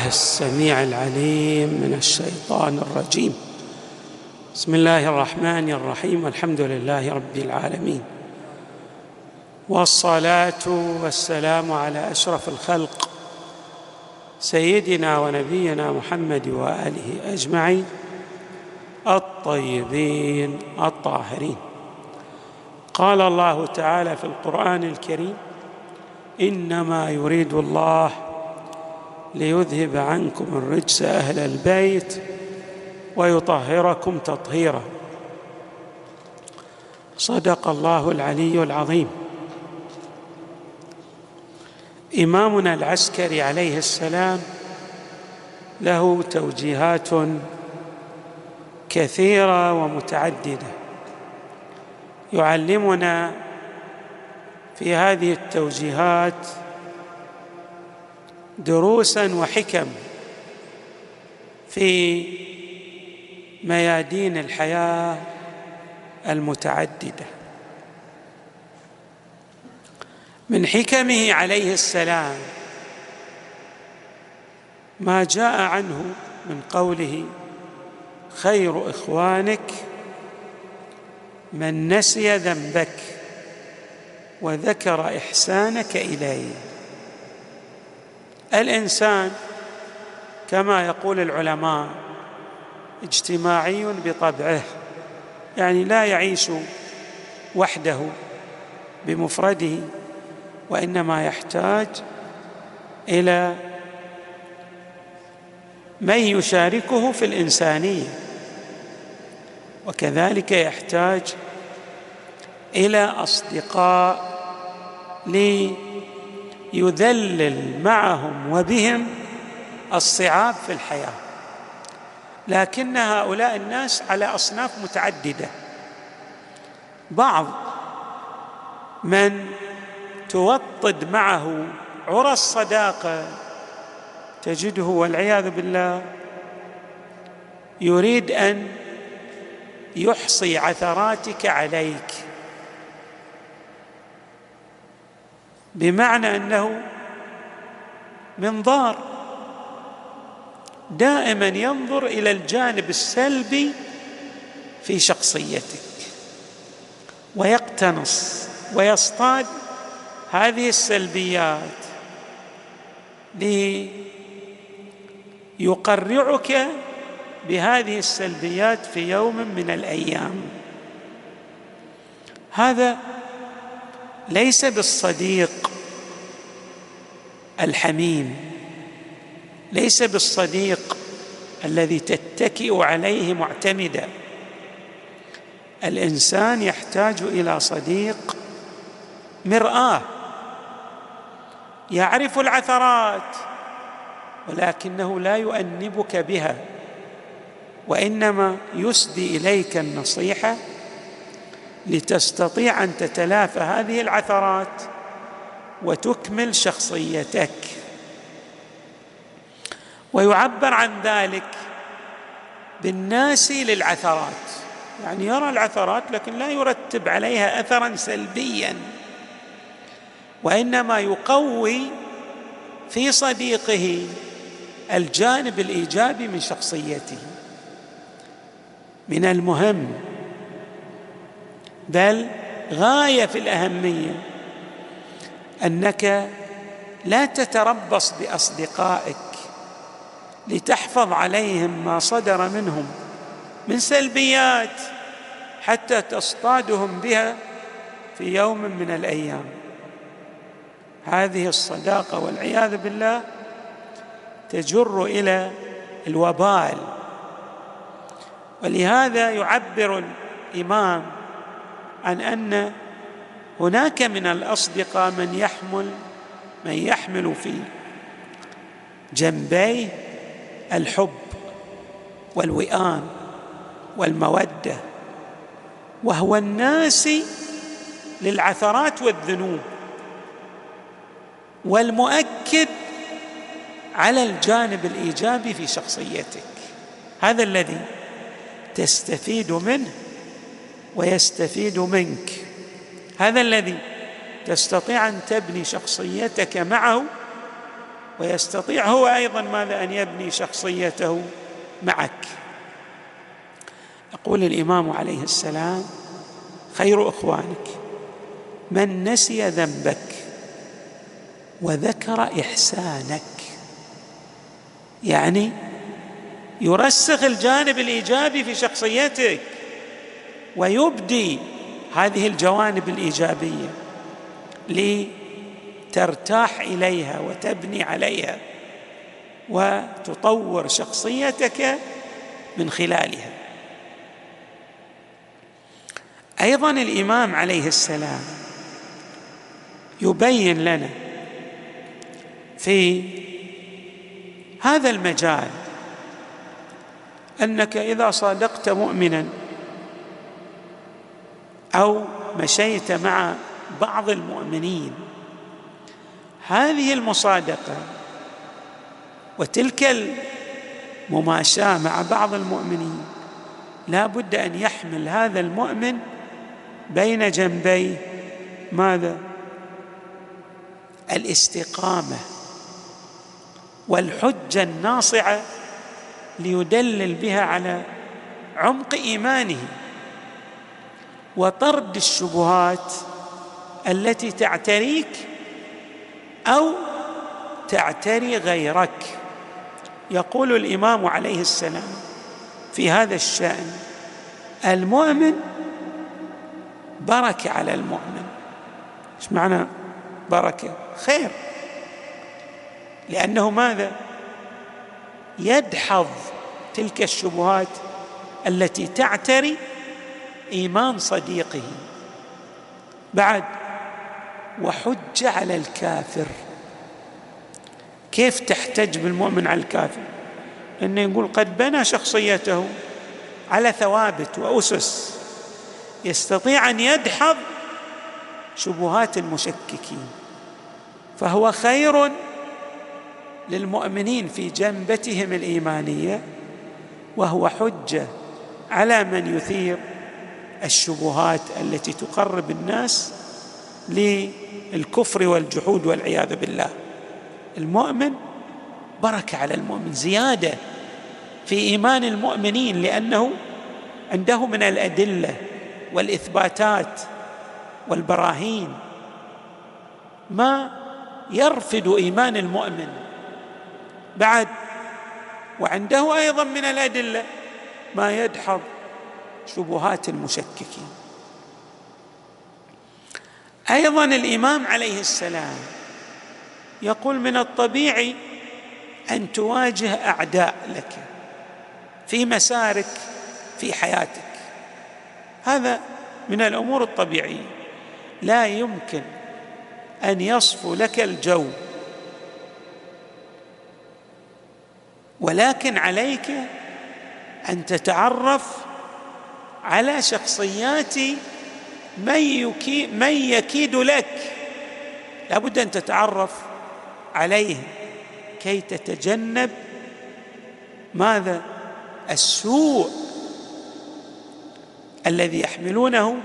بالله السميع العليم من الشيطان الرجيم. بسم الله الرحمن الرحيم. والحمد لله رب العالمين. والصلاة والسلام على أشرف الخلق سيدنا ونبينا محمد وآله أجمعين الطيبين الطاهرين. قال الله تعالى في القرآن الكريم إنما يريد الله ليذهب عنكم الرجس أهل البيت ويطهركم تطهيرا. صدق الله العلي العظيم. إمامنا العسكري عليه السلام له توجيهات كثيرة ومتعددة. يعلمنا في هذه التوجيهات دروسا وحكم في ميادين الحياة المتعددة. من حكمه عليه السلام ما جاء عنه من قوله خير إخوانك من نسي ذنبك وذكر إحسانك إليه. الإنسان كما يقول العلماء اجتماعي بطبعه يعني لا يعيش وحده بمفرده وإنما يحتاج إلى من يشاركه في الإنسانية. وكذلك يحتاج إلى أصدقاء ليذلل معهم وبهم الصعاب في الحياة. لكن هؤلاء الناس على أصناف متعددة. بعض من توطد معه عرى الصداقة تجده والعياذ بالله يريد أن يحصي عثراتك عليك. بمعنى أنه منظار دائما ينظر إلى الجانب السلبي في شخصيتك. ويقتنص ويصطاد هذه السلبيات ليقرعك بهذه السلبيات في يوم من الأيام. هذا ليس بالصديق الحميم ليس بالصديق الذي تتكئ عليه معتمدا. الإنسان يحتاج إلى صديق مرآة يعرف العثرات ولكنه لا يؤنبك بها وإنما يسدي إليك النصيحة لتستطيع أن تتلافى هذه العثرات وتكمل شخصيتك. ويعبر عن ذلك بالناس للعثرات. يعني يرى العثرات لكن لا يرتب عليها اثرا سلبيا وإنما يقوي في صديقه الجانب الإيجابي من شخصيته. من المهم بل غاية في الأهمية أنك لا تتربص بأصدقائك لتحفظ عليهم ما صدر منهم من سلبيات حتى تصطادهم بها في يوم من الأيام. هذه الصداقة والعياذ بالله تجر إلى الوبال ولهذا يعبر الإمام عن أن هناك من الأصدقاء من يحمل من يحمل في جنبيه الحب والوئام والمودة وهو الناسي للعثرات والذنوب والمؤكد على الجانب الإيجابي في شخصيتك. هذا الذي تستفيد منه. ويستفيد منك. هذا الذي تستطيع أن تبني شخصيتك معه ويستطيع هو أيضا ماذا أن يبني شخصيته معك. يقول الإمام عليه السلام خير إخوانك من نسي ذنبك وذكر إحسانك. يعني يرسخ الجانب الإيجابي في شخصيتك. ويبدي هذه الجوانب الإيجابية لترتاح إليها وتبني عليها وتطور شخصيتك من خلالها. أيضا الإمام عليه السلام يبين لنا في هذا المجال أنك إذا صادقت مؤمنا أو مشيت مع بعض المؤمنين. هذه المصادقة وتلك المماشاة مع بعض المؤمنين لا بد أن يحمل هذا المؤمن بين جنبي ماذا؟ الاستقامة والحجة الناصعة ليدلل بها على عمق إيمانه. وطرد الشبهات التي تعتريك أو تعتري غيرك. يقول الإمام عليه السلام في هذا الشأن المؤمن بركة على المؤمن. إيش معنى بركة؟ خير. لأنه ماذا؟ يدحض تلك الشبهات التي تعتري إيمان صديقه. بعد وحج على الكافر. كيف تحتج بالمؤمن على الكافر؟ إنه يقول قد بنى شخصيته على ثوابت وأسس. يستطيع أن يدحض شبهات المشككين. فهو خير للمؤمنين في جنبتهم الإيمانية وهو حجة على من يثير الشبهات التي تقرب الناس للكفر والجحود والعياذ بالله. المؤمن بركة على المؤمن زيادة في إيمان المؤمنين لأنه عنده من الأدلة والإثباتات والبراهين ما يرفد إيمان المؤمن. بعد وعنده أيضا من الأدلة ما يدحض شبهات المشككين. أيضا الإمام عليه السلام يقول من الطبيعي أن تواجه أعداء لك في مسارك في حياتك. هذا من الأمور الطبيعية. لا يمكن أن يصفو لك الجو. ولكن عليك أن تتعرف على شخصيات من, من يكيد لك. لابد أن تتعرف عليه كي تتجنب ماذا؟ السوء الذي يحملونه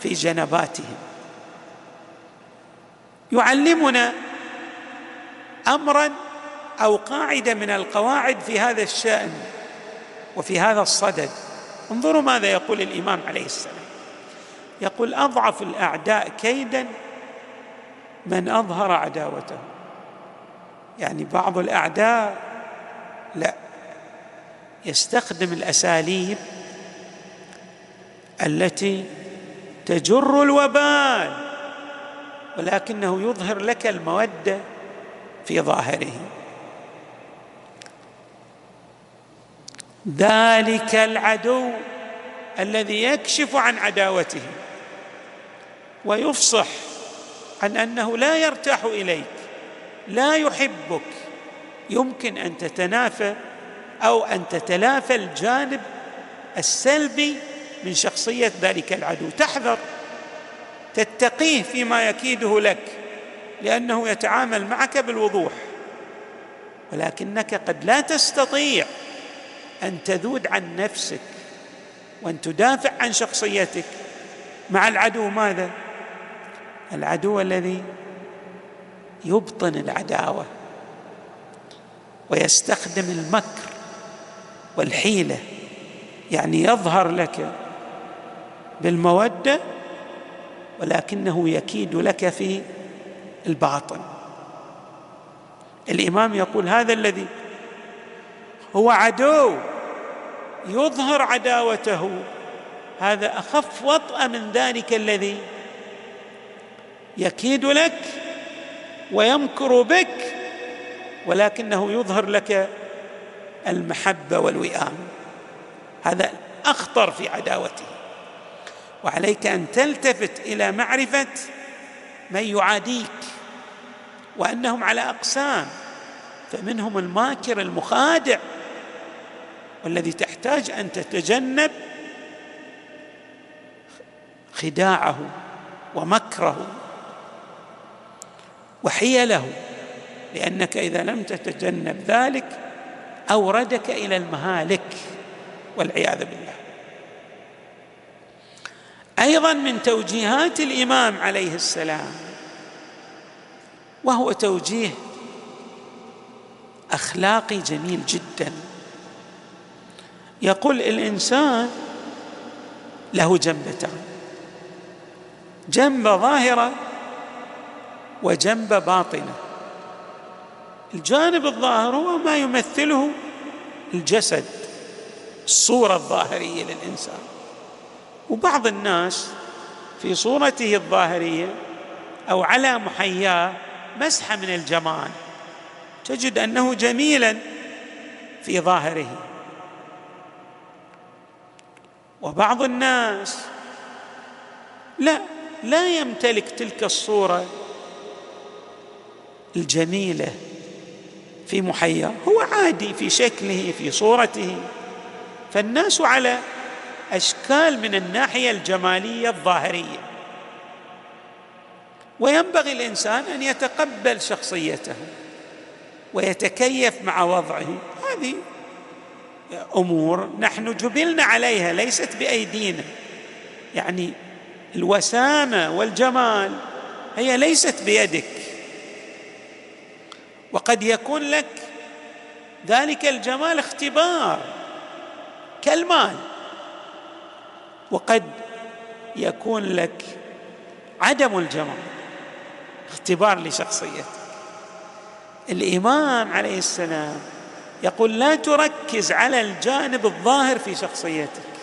في جنباتهم. يعلمنا امرا أو قاعدة من القواعد في هذا الشأن وفي هذا الصدد. انظروا ماذا يقول الإمام عليه السلام. يقول أضعف الأعداء كيدا من أظهر عداوته. يعني بعض الأعداء لا يستخدم الأساليب التي تجر الوبال ولكنه يظهر لك المودة في ظاهره. ذلك العدو الذي يكشف عن عداوته ويفصح عن أنه لا يرتاح إليك لا يحبك. يمكن أن تتنافى أو أن تتلافى الجانب السلبي من شخصية ذلك العدو. تحذر تتقيه فيما يكيده لك لأنه يتعامل معك بالوضوح ولكنك قد لا تستطيع أن تذود عن نفسك وأن تدافع عن شخصيتك مع العدو ماذا؟ العدو الذي يبطن العداوة ويستخدم المكر والحيلة يعني يظهر لك بالمودة ولكنه يكيد لك في الباطن. الإمام يقول هذا الذي هو عدو يظهر عداوته. هذا أخف وطأ من ذلك الذي يكيد لك ويمكر بك ولكنه يظهر لك المحبة والوئام. هذا أخطر في عداوته. وعليك أن تلتفت إلى معرفة من يعاديك وأنهم على أقسام فمنهم الماكر المخادع. والذي تحتاج أن تتجنب خداعه ومكره وحيله لأنك إذا لم تتجنب ذلك أوردك إلى المهالك والعياذ بالله. أيضا من توجيهات الإمام عليه السلام وهو توجيه أخلاقي جميل جدا. يقول الإنسان له جنبتان جنب ظاهرة وجنب باطنة. الجانب الظاهر هو ما يمثله الجسد الصورة الظاهرية للإنسان. وبعض الناس في صورته الظاهرية أو على محياه مسحه من الجمال. تجد أنه جميلا في ظاهره. وبعض الناس لا لا يمتلك تلك الصورة الجميلة في محياه هو عادي في شكله في صورته. فالناس على أشكال من الناحية الجمالية الظاهرية. وينبغي الإنسان أن يتقبل شخصيته ويتكيف مع وضعه. هذه أمور نحن جبلنا عليها ليست بأيدينا. يعني الوسامة والجمال هي ليست بيدك. وقد يكون لك ذلك الجمال اختبار كالمال. وقد يكون لك عدم الجمال اختبار لشخصيتك. الامام عليه السلام يقول لا تركز على الجانب الظاهر في شخصيتك.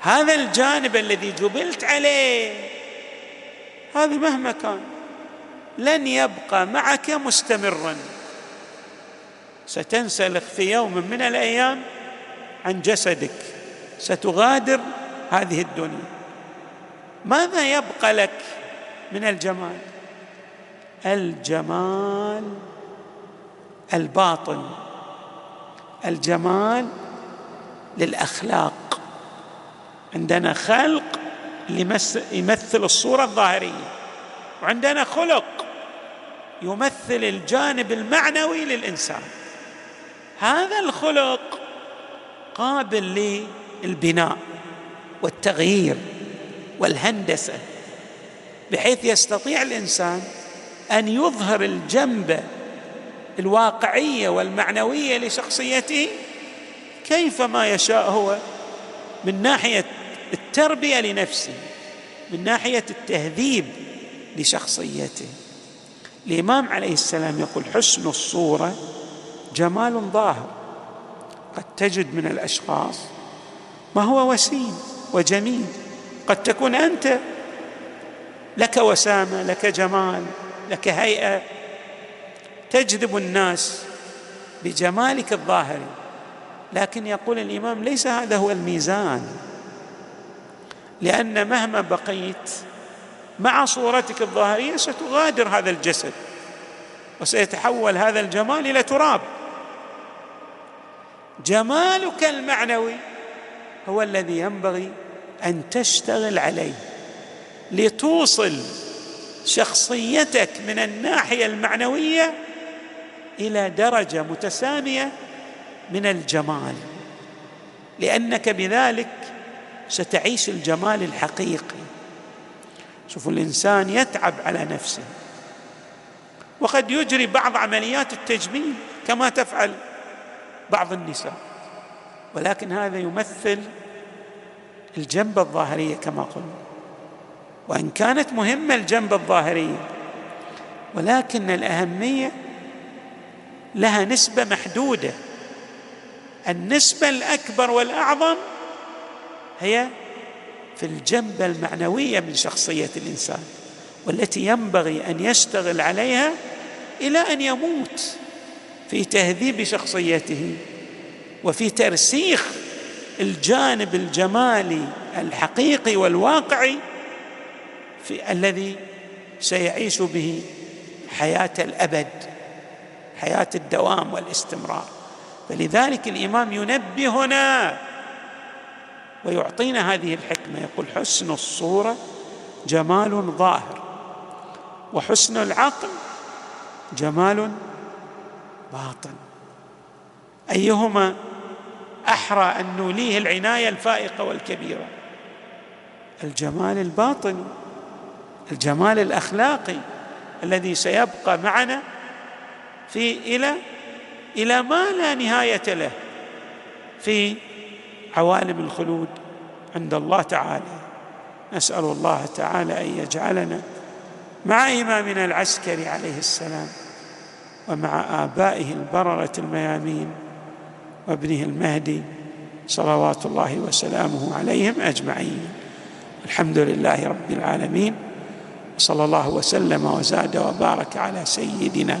هذا الجانب الذي جبلت عليه هذا مهما كان لن يبقى معك مستمرا. ستنسلخ في يوم من الأيام عن جسدك ستغادر هذه الدنيا. ماذا يبقى لك من الجمال؟ الجمال الباطن الجمال للأخلاق. عندنا خلق يمثل الصورة الظاهرية وعندنا خلق يمثل الجانب المعنوي للإنسان. هذا الخلق قابل للبناء والتغيير والهندسة بحيث يستطيع الإنسان أن يظهر الجنب الواقعية والمعنوية لشخصيته كيفما يشاء هو من ناحية التربية لنفسه من ناحية التهذيب لشخصيته. الإمام عليه السلام يقول حسن الصورة جمال ظاهر قد تجد من الأشخاص ما هو وسيم وجميل قد تكون أنت لك وسامة لك جمال لك هيئة تجذب الناس بجمالك الظاهري لكن يقول الإمام ليس هذا هو الميزان لأن مهما بقيت مع صورتك الظاهرية ستغادر هذا الجسد وسيتحول هذا الجمال إلى تراب. جمالك المعنوي هو الذي ينبغي أن تشتغل عليه لتوصل شخصيتك من الناحية المعنوية إلى درجة متسامية من الجمال. لأنك بذلك ستعيش الجمال الحقيقي. شوفوا الإنسان يتعب على نفسه. وقد يجري بعض عمليات التجميل كما تفعل بعض النساء. ولكن هذا يمثل الجنبة الظاهرية كما قلنا. وإن كانت مهمة الجنبة الظاهرية ولكن الأهمية لها نسبة محدودة. النسبة الأكبر والأعظم هي في الجنبة المعنوية من شخصية الإنسان والتي ينبغي أن يشتغل عليها إلى أن يموت في تهذيب شخصيته وفي ترسيخ الجانب الجمالي الحقيقي والواقعي في الذي سيعيش به حياة الأبد. حياة الدوام والاستمرار. فلذلك الإمام ينبهنا ويعطينا هذه الحكمة. يقول حسن الصورة جمال ظاهر وحسن العقل جمال باطن. أيهما أحرى أن نوليه العناية الفائقة والكبيرة؟ الجمال الباطني الجمال الأخلاقي الذي سيبقى معنا في إلى إلى ما لا نهاية له في عوالم الخلود عند الله تعالى. نسأل الله تعالى أن يجعلنا مع إمامنا العسكري عليه السلام ومع آبائه البررة الميامين وابنه المهدي صلوات الله وسلامه عليهم أجمعين. الحمد لله رب العالمين صلى الله وسلم وزاد وبارك على سيدنا